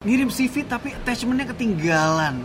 Ngirim CV tapi attachmentnya ketinggalan.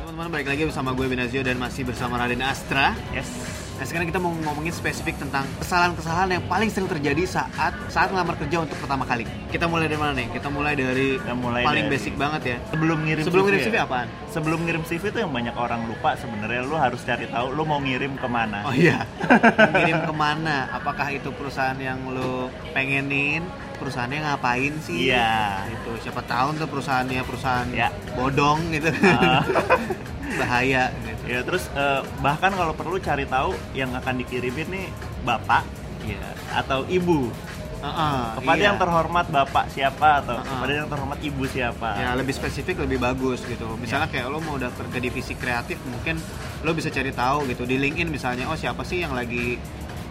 Teman-teman balik lagi bersama gue Benazio dan masih bersama Raden Astra. Yes. Nah sekarang kita mau ngomongin spesifik tentang kesalahan-kesalahan yang paling sering terjadi saat saat ngelamar kerja untuk pertama kali. Kita mulai dari mana nih? Kita mulai dari Kita mulai paling dari- basic banget ya. Sebelum ngirim Sebelum CV, ngirim ya? CV apaan? Sebelum ngirim CV tuh yang banyak orang lupa sebenarnya lu harus cari tahu lu mau ngirim ke mana. Oh iya. Ngirim ke mana? Apakah itu perusahaan yang lo pengenin? Perusahaannya ngapain sih? Iya. Itu siapa tahu tuh perusahaannya perusahaan Ya. bodong gitu. Ah. Bahaya gitu. Ya terus eh, bahkan kalau perlu cari tahu yang akan dikirimin nih bapak ya atau ibu. Heeh, Kepada iya. yang terhormat bapak siapa atau ah. kepada yang terhormat ibu siapa. ya lebih spesifik lebih bagus gitu misalnya kayak lo mau daftar ke divisi kreatif mungkin lo bisa cari tahu gitu di LinkedIn misalnya oh siapa sih yang lagi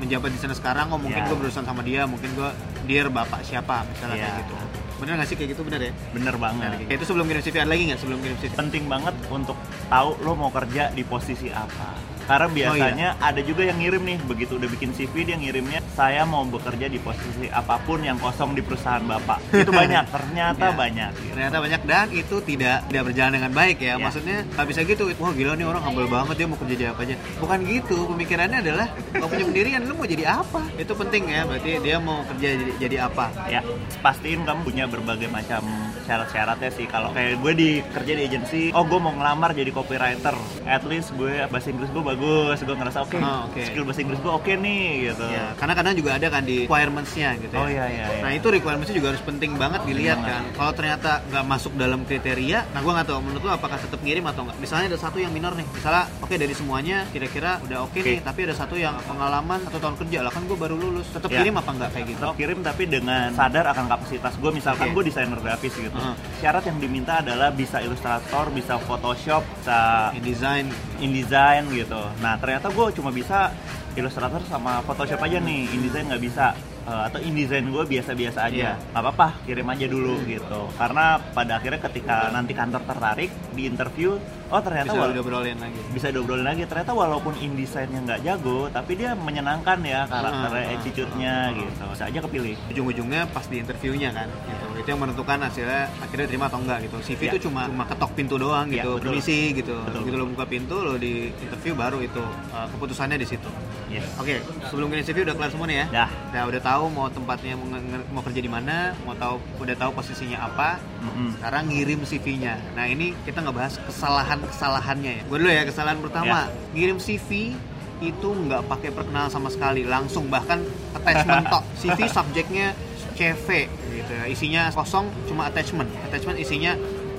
menjabat di sana sekarang oh mungkin Ya. gue berurusan sama dia mungkin gue dear bapak siapa misalnya Ya. kayak gitu bener nggak sih? Kayak gitu bener ya? Bener banget. kayak itu sebelum kirim CV ada lagi nggak sebelum kirim CV penting banget untuk tahu lo mau kerja di posisi apa. Karena Oh, biasanya iya. ada juga yang ngirim nih, begitu udah bikin CV dia ngirimnya saya mau bekerja di posisi apa pun yang kosong di perusahaan Bapak. Itu banyak, ternyata Iya. banyak. gitu. ternyata banyak dan itu tidak tidak berjalan dengan baik ya Ya. maksudnya nggak bisa gitu wah gila nih orang humble banget dia mau kerja jadi apa aja bukan gitu pemikirannya adalah kalau punya pendirian lu mau jadi apa itu penting ya berarti dia mau kerja jadi, jadi apa Ya, pastiin kamu punya berbagai macam syarat-syaratnya sih. Kalau kayak gue di kerja di agensi, oh gue mau ngelamar jadi copywriter. At least gue bahasa Inggris gue bagus, gue ngerasa oke. Oh, oke. Skill bahasa Inggris gue oke nih gitu. Ya, karena kadang juga ada kan di requirements-nya gitu ya. Oh iya iya. iya. Nah itu requirements-nya juga harus penting banget dilihat banget. kan. Kalau ternyata nggak masuk dalam kriteria, nah gue nggak tahu menurut lo apakah tetap ngirim atau nggak. Misalnya ada satu yang minor nih, misalnya oke dari semuanya kira-kira udah oke Oke. nih, tapi ada satu yang pengalaman satu tahun kerja lah kan gue baru lulus, tetap Ya. kirim apa nggak kayak gitu? Tetap kirim tapi dengan sadar akan kapasitas gue misalkan Oke. gue desainer grafis gitu Heeh. syarat yang diminta adalah bisa ilustrator bisa photoshop bisa InDesign, InDesign gitu nah ternyata gue cuma bisa ilustrator sama photoshop aja nih. InDesign nggak bisa. Eh, atau InDesign gue biasa-biasa aja. Iya. nggak apa-apa kirim aja dulu gitu. Karena pada akhirnya ketika nanti kantor tertarik di interview oh ternyata bisa berobrolin lagi. bisa diobrolin lagi. Ternyata walaupun InDesign-nya nggak jago tapi dia menyenangkan ya karakternya Ah, ah, attitude-nya gitu. Bisa aja kepilih. Ujung-ujungnya pas di interviewnya kan gitu. Itu yang menentukan hasilnya akhirnya terima atau enggak gitu CV Ya. itu cuma cuma ketok pintu doang Ya, gitu betul. permisi gitu Betul. begitu lo buka pintu lo di interview baru itu uh, keputusannya di situ yes oke sebelum kirim CV udah kelar semua nih ya dah Nah, udah tahu mau tempatnya mau, mau kerja di mana, mau tahu udah tahu posisinya apa. Mm-mm. Sekarang ngirim CV-nya. Nah, ini kita ngebahas kesalahan-kesalahannya ya. Gue dulu ya, kesalahan pertama, ngirim CV itu nggak pakai perkenalan sama sekali, langsung bahkan attachment tok. CV subjeknya CV gitu ya. Isinya kosong cuma attachment. Attachment isinya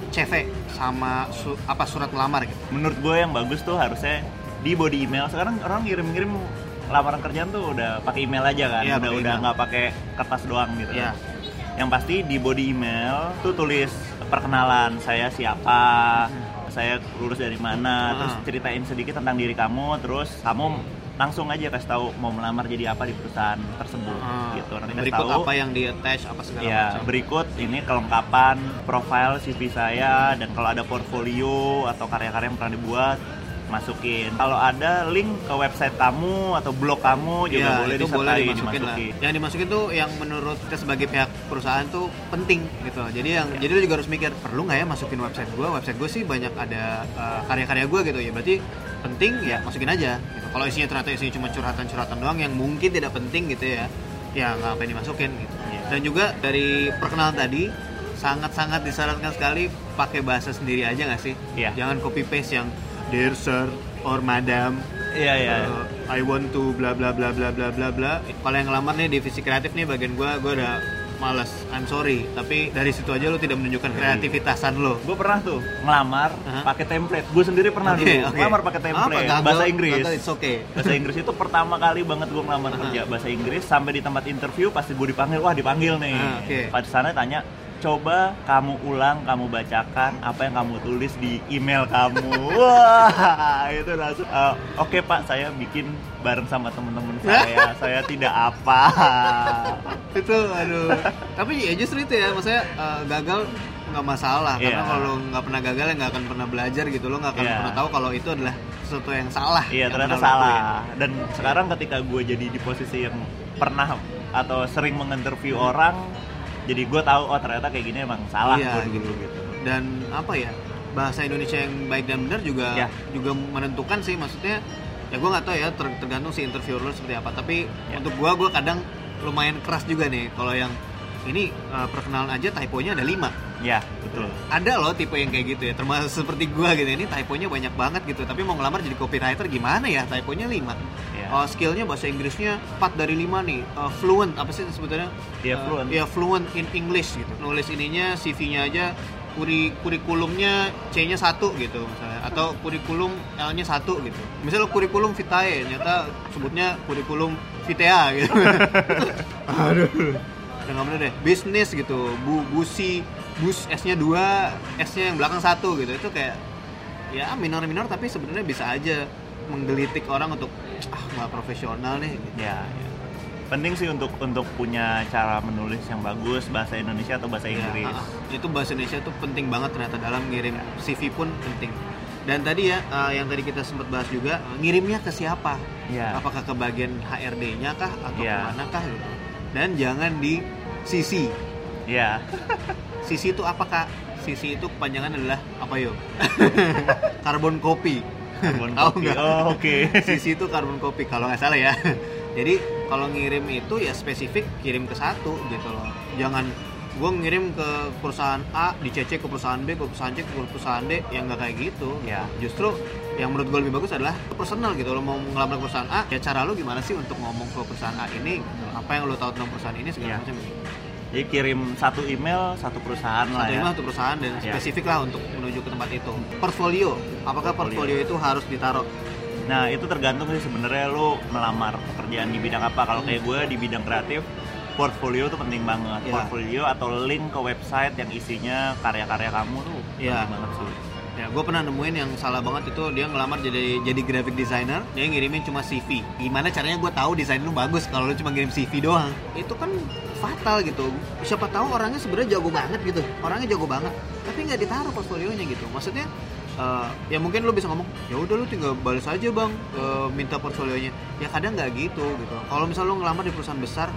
CV sama su- apa surat melamar gitu. menurut gue yang bagus tuh harusnya di body email sekarang orang ngirim-ngirim lamaran kerjaan tuh udah pakai email aja kan Iya, udah udah nggak pakai kertas doang gitu Iya. yang pasti di body email tuh tulis perkenalan saya siapa saya lulus dari mana Ah. terus ceritain sedikit tentang diri kamu terus kamu langsung aja kasih tahu mau melamar jadi apa di perusahaan tersebut Ah, gitu nanti berikut tahu apa yang di attach apa segala Ya, macam. berikut ini kelengkapan profile CV saya dan kalau ada portfolio atau karya-karya yang pernah dibuat masukin. Kalau ada link ke website kamu atau blog kamu juga Iya, boleh itu boleh disertai dimasukin lah. dimasukin. Yang dimasukin tuh yang menurut kita sebagai pihak perusahaan tuh penting gitu. Jadi yang jadi lu juga harus mikir perlu nggak ya masukin website gua? Website gue sih banyak ada uh, karya-karya gua gitu ya. Berarti penting ya masukin aja. Gitu. Kalau isinya ternyata isinya cuma curhatan-curhatan doang yang mungkin tidak penting gitu ya, ya nggak apa dimasukin gitu. Iya. Dan juga dari perkenalan tadi sangat-sangat disarankan sekali pakai bahasa sendiri aja nggak sih? Iya. Jangan copy paste yang dear sir or madam Iya, iya. Uh, I want to bla bla bla bla bla bla bla. Kalau yang ngelamar nih divisi kreatif nih bagian gua gua udah males. I'm sorry, tapi dari situ aja lo tidak menunjukkan kreativitasan lo. Gue pernah tuh ngelamar Aha. pakai template. Gue sendiri pernah Oke, dulu oke. ngelamar pakai template Apa, gagal? bahasa Inggris. Gagal, it's okay. Bahasa Inggris itu pertama kali banget gue ngelamar Aha. kerja bahasa Inggris sampai di tempat interview pasti gue dipanggil wah dipanggil nih. Ah, oke. Pada sana tanya coba kamu ulang, kamu bacakan apa yang kamu tulis di email kamu. Wah, itu langsung. "Eh, Oke Pak, saya bikin bareng sama teman-teman saya. saya tidak apa. itu aduh tapi ya justru itu ya maksudnya eh, gagal nggak masalah karena Iya. kalau nggak pernah gagal ya nggak akan pernah belajar gitu lo nggak akan Iya. pernah tahu kalau itu adalah sesuatu yang salah Iya yang ternyata lo lakuin. salah. Dan sekarang ketika gue jadi di posisi yang pernah atau sering menginterview orang, jadi gue tahu oh ternyata kayak gini emang salah Iya, gue gitu. gitu. dan apa ya bahasa Indonesia yang baik dan benar juga Ya. juga menentukan sih maksudnya ya gue nggak tahu ya ter- tergantung si interviewer lo seperti apa tapi Ya. untuk gue gue kadang lumayan keras juga nih kalau yang ini eh, perkenalan aja typonya ada 5 Ya betul. ada loh tipe yang kayak gitu ya termasuk seperti gua gitu ini typonya banyak banget gitu tapi mau ngelamar jadi copywriter gimana ya typonya 5 Oh, skillnya bahasa Inggrisnya 4 dari 5 nih. Uh, fluent apa sih sebetulnya Iya, Uh, fluent. ya fluent in English gitu. Nulis ininya CV-nya aja kuri kurikulumnya C-nya satu gitu misalnya. Atau kurikulum L-nya satu gitu. Misalnya kurikulum vitae ternyata sebutnya kurikulum vitea gitu. Aduh. Udah nggak bener deh. Bisnis gitu. Bu busi bus S-nya dua S-nya yang belakang satu gitu. Itu kayak ya minor minor tapi sebenarnya bisa aja menggelitik orang untuk ah nggak profesional nih gitu. Ya, ya. Penting sih untuk untuk punya cara menulis yang bagus bahasa Indonesia atau bahasa Ya, Inggris. ah. itu bahasa Indonesia tuh penting banget ternyata dalam ngirim CV pun penting dan tadi ya eh, yang tadi kita sempat bahas juga ngirimnya ke siapa Ya. apakah ke bagian HRD-nya kah atau Ya. ke mana kah gitu dan jangan di CC Ya. CC itu apa kak? CC itu kepanjangan adalah apa yuk? Carbon copy. Carbon Tahu copy. nggak? Oh, oke. CC itu carbon copy kalau nggak salah ya. Jadi kalau ngirim itu ya spesifik kirim ke satu gitu loh. Jangan gue ngirim ke perusahaan A, di CC ke perusahaan B, ke perusahaan C, ke perusahaan D, yang nggak kayak gitu. Ya. Justru yang menurut gue lebih bagus adalah personal gitu lo mau ngelamar ke perusahaan A, ya cara lo gimana sih untuk ngomong ke perusahaan A ini? gitu. Apa yang lo tahu tentang perusahaan ini segala Ya. macam. Jadi kirim satu email satu perusahaan lah satu ya. email satu perusahaan dan Ya. spesifik lah untuk menuju ke tempat itu. Portfolio, apakah portfolio, itu harus ditaruh? Nah itu tergantung sih sebenarnya lo melamar pekerjaan di bidang apa. Kalau kayak gue di bidang kreatif, portfolio tuh penting banget. Ya. Portfolio atau link ke website yang isinya karya-karya kamu tuh Ya. penting banget sih. Ya, gue pernah nemuin yang salah banget itu dia ngelamar jadi jadi graphic designer, dia ngirimin cuma CV. Gimana caranya gue tahu desain lu bagus kalau lu cuma ngirim CV doang? Itu kan fatal gitu. Siapa tahu orangnya sebenarnya jago banget gitu, orangnya jago banget, tapi nggak ditaruh portfolionya gitu. Maksudnya eh, ya mungkin lu bisa ngomong ya udah lu tinggal balas aja bang eh, minta portfolionya ya kadang nggak gitu gitu kalau misal lu ngelamar di perusahaan besar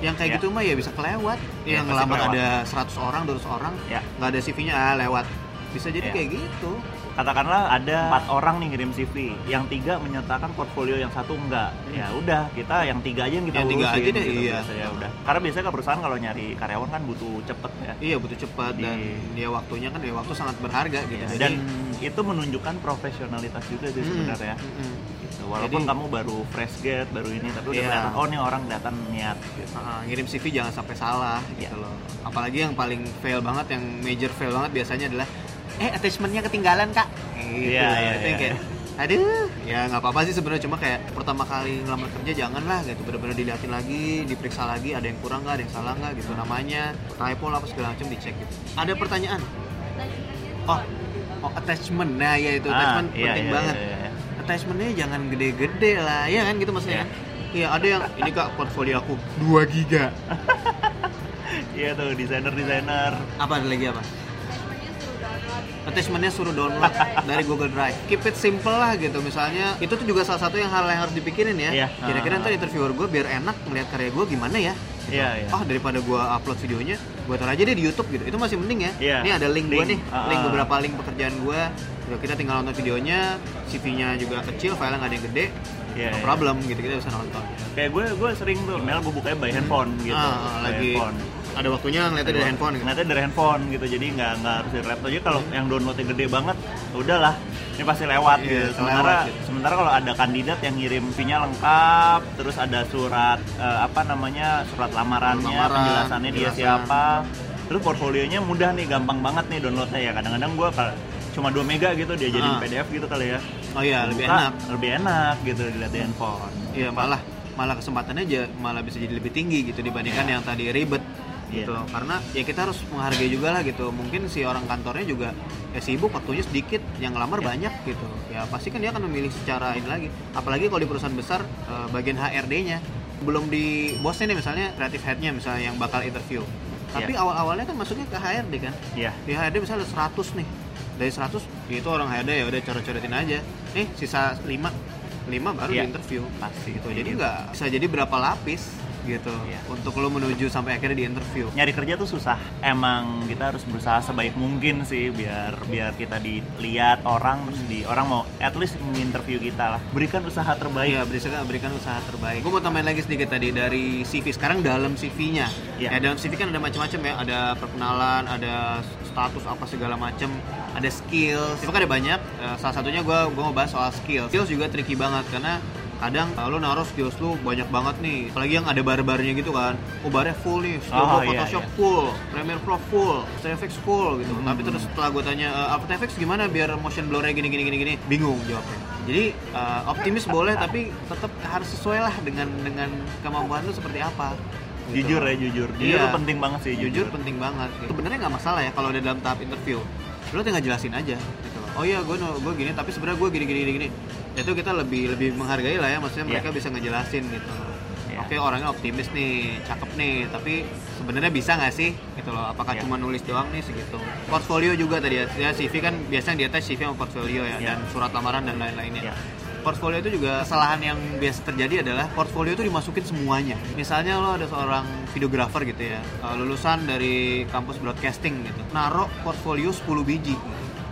yang kayak Ya. gitu mah ya bisa kelewat Ya, yang ngelamar kelewat. ada 100 orang 200 orang Ya. nggak ada CV-nya ah lewat bisa jadi Ya. kayak gitu Katakanlah ada empat orang nih ngirim CV, yang tiga menyertakan portfolio, yang satu enggak. Ya udah kita yang tiga aja yang kita Yang tiga aja deh, gitu iya. biasanya udah. Karena biasanya ke perusahaan kalau nyari karyawan kan butuh cepet ya. Iya butuh cepat dan Di- dia waktunya kan ya waktu sangat berharga gitu. Iya, Jadi- Dan itu menunjukkan profesionalitas juga sih Hmm, sebenarnya. hmm, hmm. Gitu. Walaupun Jadi- kamu baru fresh grad, baru ini, tapi udah Iya. kelihatan oh nih orang kelihatan niat gitu. Ah, ngirim CV jangan sampai salah Iya. gitu loh. Apalagi yang paling fail banget, yang major fail banget biasanya adalah eh attachmentnya ketinggalan kak. Gitu. Iya, iya, Itu yang iya. kayak aduh ya nggak apa-apa sih sebenarnya cuma kayak pertama kali ngelamar kerja janganlah gitu bener-bener dilihatin lagi diperiksa lagi ada yang kurang nggak ada yang salah nggak gitu namanya typo lah apa segala macam dicek gitu ada pertanyaan oh oh attachment nah ya itu attachment Ah, iya, penting iya, banget iya, iya. attachmentnya jangan gede-gede lah ya kan gitu maksudnya Iya. kan? Iya ada yang ini kak portfolio aku 2 giga Iya tuh desainer-desainer. apa ada lagi apa attachmentnya suruh download dari Google Drive keep it simple lah gitu misalnya itu tuh juga salah satu yang hal yang harus dipikirin ya Iya. kira-kira ntar interviewer gue biar enak ngeliat karya gue gimana ya gitu. Iya, iya. ah daripada gue upload videonya gue taruh aja deh di YouTube gitu itu masih mending ya Iya. ini ada link, gue Link. nih Ah, link ah. beberapa link pekerjaan gue Gitu, kita tinggal nonton videonya CV-nya juga kecil filenya nggak ada yang gede Iya, no iya. problem gitu kita bisa nonton Kayak gue gue sering tuh email gue bukanya by handphone gitu. Ah, By lagi handphone. Ada waktunya ngeliatnya dari handphone gitu. Ngeliatnya dari handphone gitu, jadi nggak nggak harus dari laptop. Jadi kalau yang downloadnya gede banget, ya udahlah, ini pasti lewat Iya, gitu. Sementara gitu. sementara kalau ada kandidat yang ngirim fee-nya lengkap, terus ada surat eh, apa namanya surat lamarannya, Lamaran, penjelasannya dia siapa, terus portfolionya mudah nih, gampang banget nih downloadnya ya. Kadang-kadang gue kalau cuma 2 mega gitu dia jadiin Ah. PDF gitu kali ya. oh iya lebih Buka, enak Lebih enak gitu dilihat di handphone. Iya malah malah kesempatannya aja malah bisa jadi lebih tinggi gitu dibandingkan Iya. yang tadi ribet Iya. gitu. Karena ya kita harus menghargai juga lah gitu. Mungkin si orang kantornya juga ya sibuk waktunya sedikit yang ngelamar Iya. banyak gitu. Ya pasti kan dia akan memilih secara ini lagi. Apalagi kalau di perusahaan besar eh, bagian HRD-nya belum di bosnya nih misalnya creative head-nya misalnya yang bakal interview. Tapi Iya. awal-awalnya kan masuknya ke HRD kan? Iya. di HRD misalnya ada 100 nih. Dari 100 ya itu orang HRD ya udah coret-coretin aja. Nih sisa 5 5 baru Iya. di interview. Pasti. Gitu. Jadi gitu. nggak bisa jadi berapa lapis gitu Iya. untuk lo menuju sampai akhirnya di interview nyari kerja tuh susah. Emang kita harus berusaha sebaik mungkin sih biar biar kita dilihat orang terus di orang mau at least menginterview kita lah. Berikan usaha terbaik. Iya, berikan, berikan usaha terbaik. Gue mau tambahin lagi sedikit tadi dari CV. Sekarang dalam CV-nya. Iya. Ya, dalam CV kan ada macam-macam ya. Ada perkenalan, ada status apa segala macam, ada skills. Itu kan ada banyak. Eh, salah satunya gue gua mau bahas soal skills. Skills juga tricky banget karena kadang lu naruh skills lu banyak banget nih apalagi yang ada bar-barnya gitu kan oh barnya full nih skill Oh, gua iya, Photoshop iya. full Premiere Pro full After Effects full gitu Hmm. tapi terus setelah gue tanya "Eh, After Effects gimana biar motion blur-nya gini gini gini gini bingung jawabnya jadi eh, optimis boleh tapi tetap harus sesuai lah dengan dengan kemampuan lu seperti apa gitu. Jujur ya jujur. Jujur Iya. penting banget sih jujur penting banget gitu. sebenarnya nggak masalah ya kalau udah dalam tahap interview lu tinggal jelasin aja gitu oh iya gue gue gini tapi sebenarnya gue gini gini gini itu kita lebih lebih menghargai lah ya maksudnya Iya. mereka bisa ngejelasin gitu Iya. oke orangnya optimis nih cakep nih tapi sebenarnya bisa nggak sih gitu loh apakah Iya. cuma nulis doang nih segitu portfolio juga tadi ya, ya CV kan biasanya di atas CV sama portfolio ya Iya. dan surat lamaran dan lain-lainnya Iya. portfolio itu juga kesalahan yang biasa terjadi adalah portfolio itu dimasukin semuanya. Misalnya lo ada seorang videographer gitu ya, uh, lulusan dari kampus broadcasting gitu. Naruh portfolio 10 biji.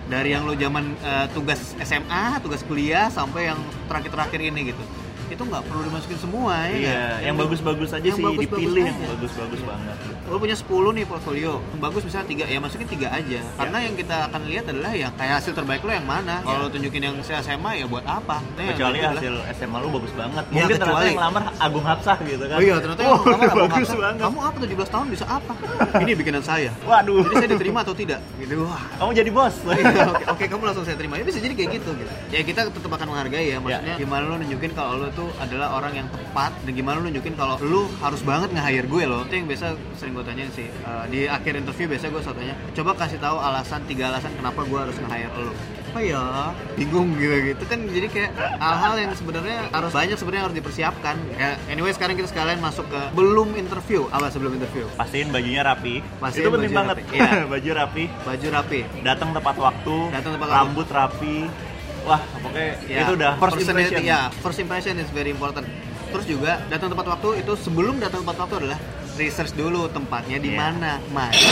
Dari yang lo zaman uh, tugas SMA, tugas kuliah sampai yang terakhir-terakhir ini gitu. Itu nggak perlu dimasukin semua ya. Iya, kan? yang bagus-bagus aja yang sih bagus-bagus dipilih yang bagus-bagus Iya. banget. lo punya 10 nih portfolio yang bagus misalnya tiga ya masukin tiga aja karena yang kita akan lihat adalah yang kayak hasil terbaik lo yang mana kalau lo tunjukin yang SMA ya buat apa Nah, Kecuali itu adalah- hasil SMA lu bagus banget. Iya, Mungkin ternyata kecuali- yang lamar Agung Hapsah gitu kan. Oh iya, ternyata oh, yang abang bagus Hapsah, banget. Kamu apa 17 tahun bisa apa? Ini bikinan saya. Waduh. Jadi saya diterima atau tidak? Gitu. Wah. Kamu jadi bos. Iya, oke, oke, kamu langsung saya terima. Ya bisa jadi kayak gitu gitu. Ya kita tetap akan menghargai ya, maksudnya Ya. gimana lu nunjukin kalau lu tuh adalah orang yang tepat dan gimana lu nunjukin kalau lu harus banget nge-hire gue loh. Itu yang biasa sering gue tanyain sih. Eh, di akhir interview biasa gue selalu tanya, coba kasih tahu alasan tiga alasan kenapa gue harus nge-hire lu. Apa ya? Bingung gitu gitu kan jadi kayak hal-hal yang sebenarnya harus banyak sebenarnya harus dipersiapkan. Ya, anyway sekarang kita sekalian masuk ke belum interview. Apa sebelum interview? Pastiin bajunya rapi. Pastiin itu penting banget. rapi. Iya. baju rapi, Baju rapi. datang tepat waktu, Datang tepat waktu. rambut rapi. Wah, pokoknya Ya, itu udah first personality, impression. Ya, first impression is very important. Terus juga datang tepat waktu itu sebelum datang tepat waktu adalah research dulu tempatnya di Iya. mana. Macet.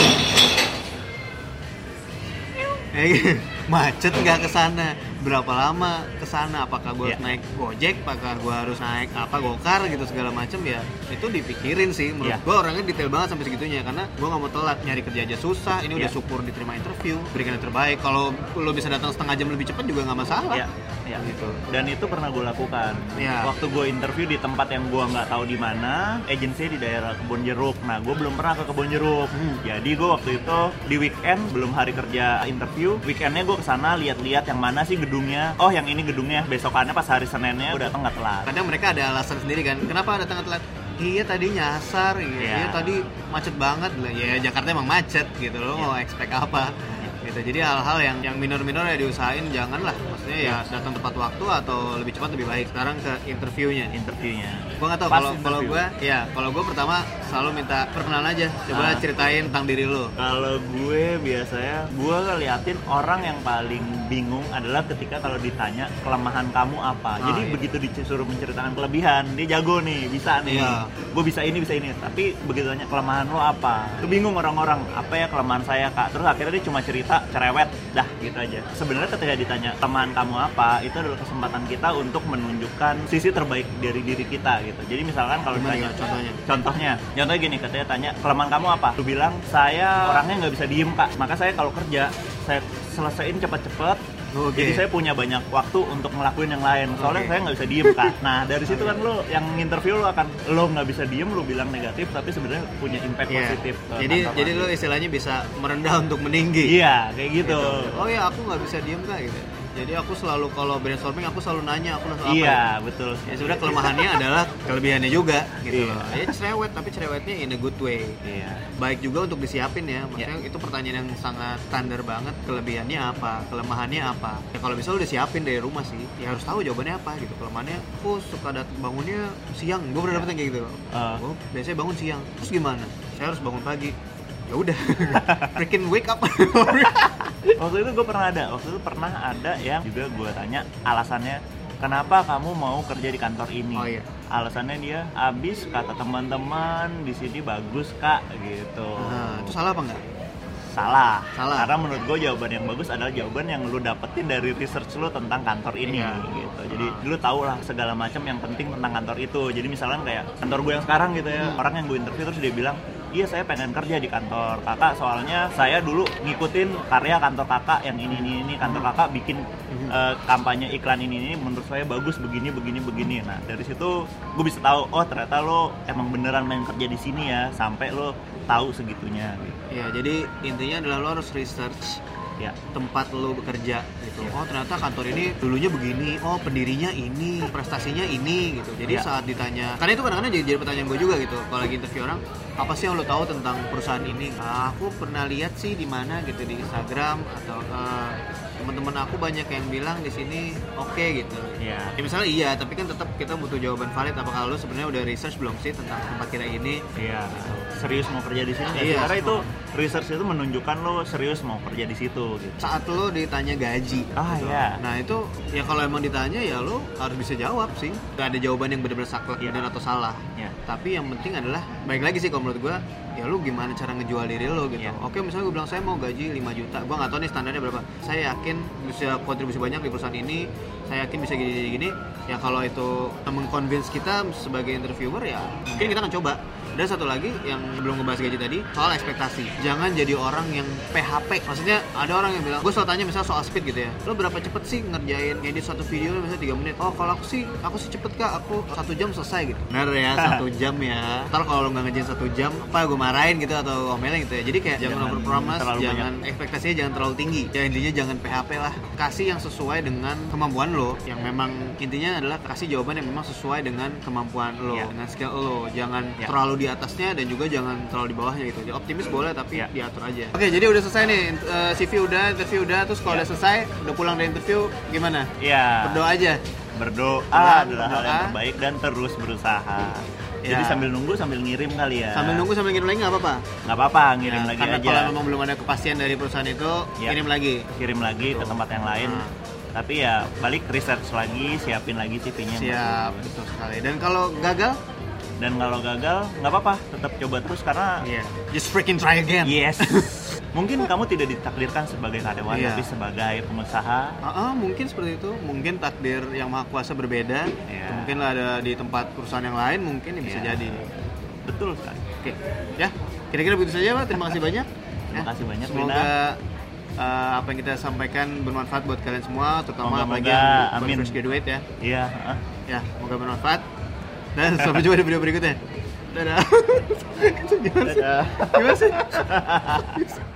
Eh, macet nggak ke sana. Berapa lama ke sana? Apakah gue Iya. naik Gojek? Apakah gue harus naik apa Gokar gitu segala macam ya. Itu dipikirin sih. Menurut Iya. gue orangnya detail banget sampai segitunya karena gue nggak mau telat nyari kerja aja susah. Ini udah Iya. syukur diterima interview, berikan yang terbaik. Kalau lo bisa datang setengah jam lebih cepat juga nggak masalah. Iya, iya. Gitu. Dan itu pernah gue lakukan. Iya. Waktu gue interview di tempat yang gue nggak tahu di mana, agensi di daerah Kebon Jeruk. Nah, gue belum pernah ke Kebon Jeruk. Hmm. Jadi gue waktu itu di weekend belum hari kerja interview, weekendnya gue ke sana lihat-lihat yang mana sih gedungnya. Oh, yang ini gedungnya. Besokannya pas hari Seninnya gue datang nggak telat. kadang mereka ada alasan sendiri kan kenapa datang telat iya tadi nyasar iya, Iya. iya tadi macet banget lah ya Jakarta emang macet gitu loh mau expect apa gitu jadi hal-hal yang yang minor-minor ya diusahain janganlah maksudnya ya datang tepat waktu atau lebih cepat lebih baik sekarang ke interviewnya Interviewnya. Gua nggak Pas kalau kalau gua ya kalau gua pertama selalu minta perkenalan aja coba Ah. ceritain tentang diri lo Kalau gue biasanya, gue ngeliatin orang yang paling bingung adalah ketika kalau ditanya kelemahan kamu apa. Ah, Jadi iya. begitu disuruh menceritakan kelebihan, dia jago nih, bisa nih. Iya. Gue bisa ini, bisa ini. Tapi begitu tanya kelemahan lo apa, itu bingung orang-orang. Apa ya kelemahan saya kak? Terus akhirnya dia cuma cerita cerewet, dah gitu aja. Sebenarnya ketika ditanya kelemahan kamu apa, itu adalah kesempatan kita untuk menunjukkan sisi terbaik dari diri kita gitu. Jadi misalkan kalau ditanya ya contohnya? Contohnya, contohnya gini, katanya tanya kelemahan kamu apa? Lu bilang saya orangnya nggak bisa diem kak, maka saya kalau kerja saya selesaiin cepat-cepat. Oke. Jadi saya punya banyak waktu untuk ngelakuin yang lain. Soalnya Oke. saya nggak bisa diem kak. Nah dari situ kan lo yang interview lo akan lo nggak bisa diem, lo bilang negatif, tapi sebenarnya punya impact Iya. positif. jadi jadi lo istilahnya bisa merendah untuk meninggi Iya kayak gitu. oh ya aku nggak bisa diem kak gitu Jadi aku selalu kalau brainstorming aku selalu nanya aku langsung apa. iya ya. betul Ya sebenarnya kelemahannya adalah kelebihannya juga gitu Iya. loh. Ya cerewet tapi cerewetnya in a good way. iya Baik juga untuk disiapin ya. Maksudnya itu pertanyaan yang sangat standar banget. Kelebihannya apa? Kelemahannya apa? Ya kalau bisa lu udah siapin dari rumah sih. Ya harus tahu jawabannya apa gitu. Kelemahannya aku suka dat bangunnya siang. Gue pernah dapet yang kayak gitu. Eh. Gue biasanya bangun siang. Terus gimana? Saya harus bangun pagi. Ya udah. Freaking wake up. waktu itu gue pernah ada waktu itu pernah ada yang juga gue tanya alasannya kenapa kamu mau kerja di kantor ini Oh, iya. alasannya dia abis kata teman-teman di sini bagus kak gitu Nah, itu salah apa enggak? salah Salah. karena menurut gue jawaban yang bagus adalah jawaban yang lu dapetin dari research lu tentang kantor ini Iya. gitu jadi Ah. lu tau lah segala macam yang penting tentang kantor itu jadi misalnya kayak kantor gue yang sekarang gitu ya Hmm. orang yang gue interview terus dia bilang iya saya pengen kerja di kantor kakak soalnya saya dulu ngikutin karya kantor kakak yang ini ini ini. Kantor kakak bikin eh, kampanye iklan ini ini. Menurut saya bagus begini begini begini. Nah dari situ gue bisa tahu oh ternyata lo emang beneran main kerja di sini ya sampai lo tahu segitunya gitu. Ya, jadi intinya adalah lo harus research ya tempat lo bekerja gitu. Iya. Oh ternyata kantor ini dulunya begini, oh pendirinya ini, prestasinya ini gitu. Jadi Iya. saat ditanya, karena itu kadang-kadang jadi, jadi pertanyaan gue juga gitu. Kalau lagi interview orang, apa sih yang lo tahu tentang perusahaan ini? Nah, aku pernah lihat sih di mana gitu di Instagram atau eh, teman-teman aku banyak yang bilang di sini oke gitu. ya Ya misalnya iya, tapi kan tetap kita butuh jawaban valid. Apakah lo sebenarnya udah research belum sih tentang tempat kita ini? Iya, serius mau kerja di sini? Iya, Karena itu. Research itu menunjukkan lo serius mau kerja di situ gitu. Saat lo ditanya gaji, Ah, gitu. iya. Nah itu ya kalau emang ditanya ya lo harus bisa jawab sih. Gak ada jawaban yang benar-benar saklek Iya. benar atau salah. Ya. Tapi yang penting adalah baik lagi sih kalau menurut gua ya lu gimana cara ngejual diri lo gitu. Iya. Oke misalnya gue bilang saya mau gaji 5 juta, gua nggak tahu nih standarnya berapa. Saya yakin bisa kontribusi banyak di perusahaan ini. Saya yakin bisa gini-gini. Ya kalau itu mengconvince kita sebagai interviewer ya mungkin Iya. kita akan coba. Dan satu lagi yang belum ngebahas gaji tadi soal ekspektasi. Jangan jadi orang yang PHP. Maksudnya ada orang yang bilang, gue selalu tanya misalnya soal speed gitu ya. Lo berapa cepet sih ngerjain edit satu video misalnya 3 menit? Oh kalau aku sih, aku sih cepet kak. Aku satu jam selesai gitu. Benar ya satu jam ya. Ntar kalau lo nggak ngerjain satu jam, apa gue marahin gitu atau omelin gitu ya. Jadi kayak jangan, Jangan over promise, terlalu jangan ekspektasinya jangan terlalu tinggi. Ya intinya jangan PHP lah. Kasih yang sesuai dengan kemampuan lo. Yang memang intinya adalah kasih jawaban yang memang sesuai dengan kemampuan lo, Iya. dengan skill lo. Jangan Iya. terlalu di atasnya dan juga jangan terlalu di bawahnya gitu. Jadi optimis boleh tapi Iya. diatur aja. Oke, jadi udah selesai nih eh, CV udah, interview udah, terus kalau Iya. udah selesai, udah pulang dari interview gimana? Iya. Berdoa aja. Berdoa adalah hal yang terbaik dan terus berusaha. Ya. Jadi sambil nunggu sambil ngirim kali ya. Sambil nunggu sambil ngirim lagi nggak apa-apa. nggak apa-apa ngirim Ya, lagi karena aja. kalau memang belum ada kepastian dari perusahaan itu, Iya. kirim lagi. Kirim lagi ke Betul. tempat yang lain. Nah. Tapi ya balik research lagi, siapin lagi CV-nya. Siap, betul sekali. Dan kalau gagal, Dan kalau gagal nggak apa-apa, tetap coba terus karena iya, just freaking try again. Yes. Mungkin kamu tidak ditakdirkan sebagai karyawan, Iya. tapi sebagai pengusaha. Ah, ah, mungkin seperti itu. Mungkin takdir yang maha kuasa berbeda. Iya. Mungkin ada di tempat perusahaan yang lain, mungkin ya bisa Iya. jadi. Betul sekali. Oke, ya kira-kira begitu saja pak. Terima kasih banyak. Terima Ya, kasih banyak, Semoga uh, apa yang kita sampaikan bermanfaat buat kalian semua, terutama apalagi yang amin. fresh graduate ya. Iya. heeh. Ya, semoga bermanfaat. Dan sampai jumpa di video berikutnya. Dadah. Gimana sih? Dadah. Gimana sih?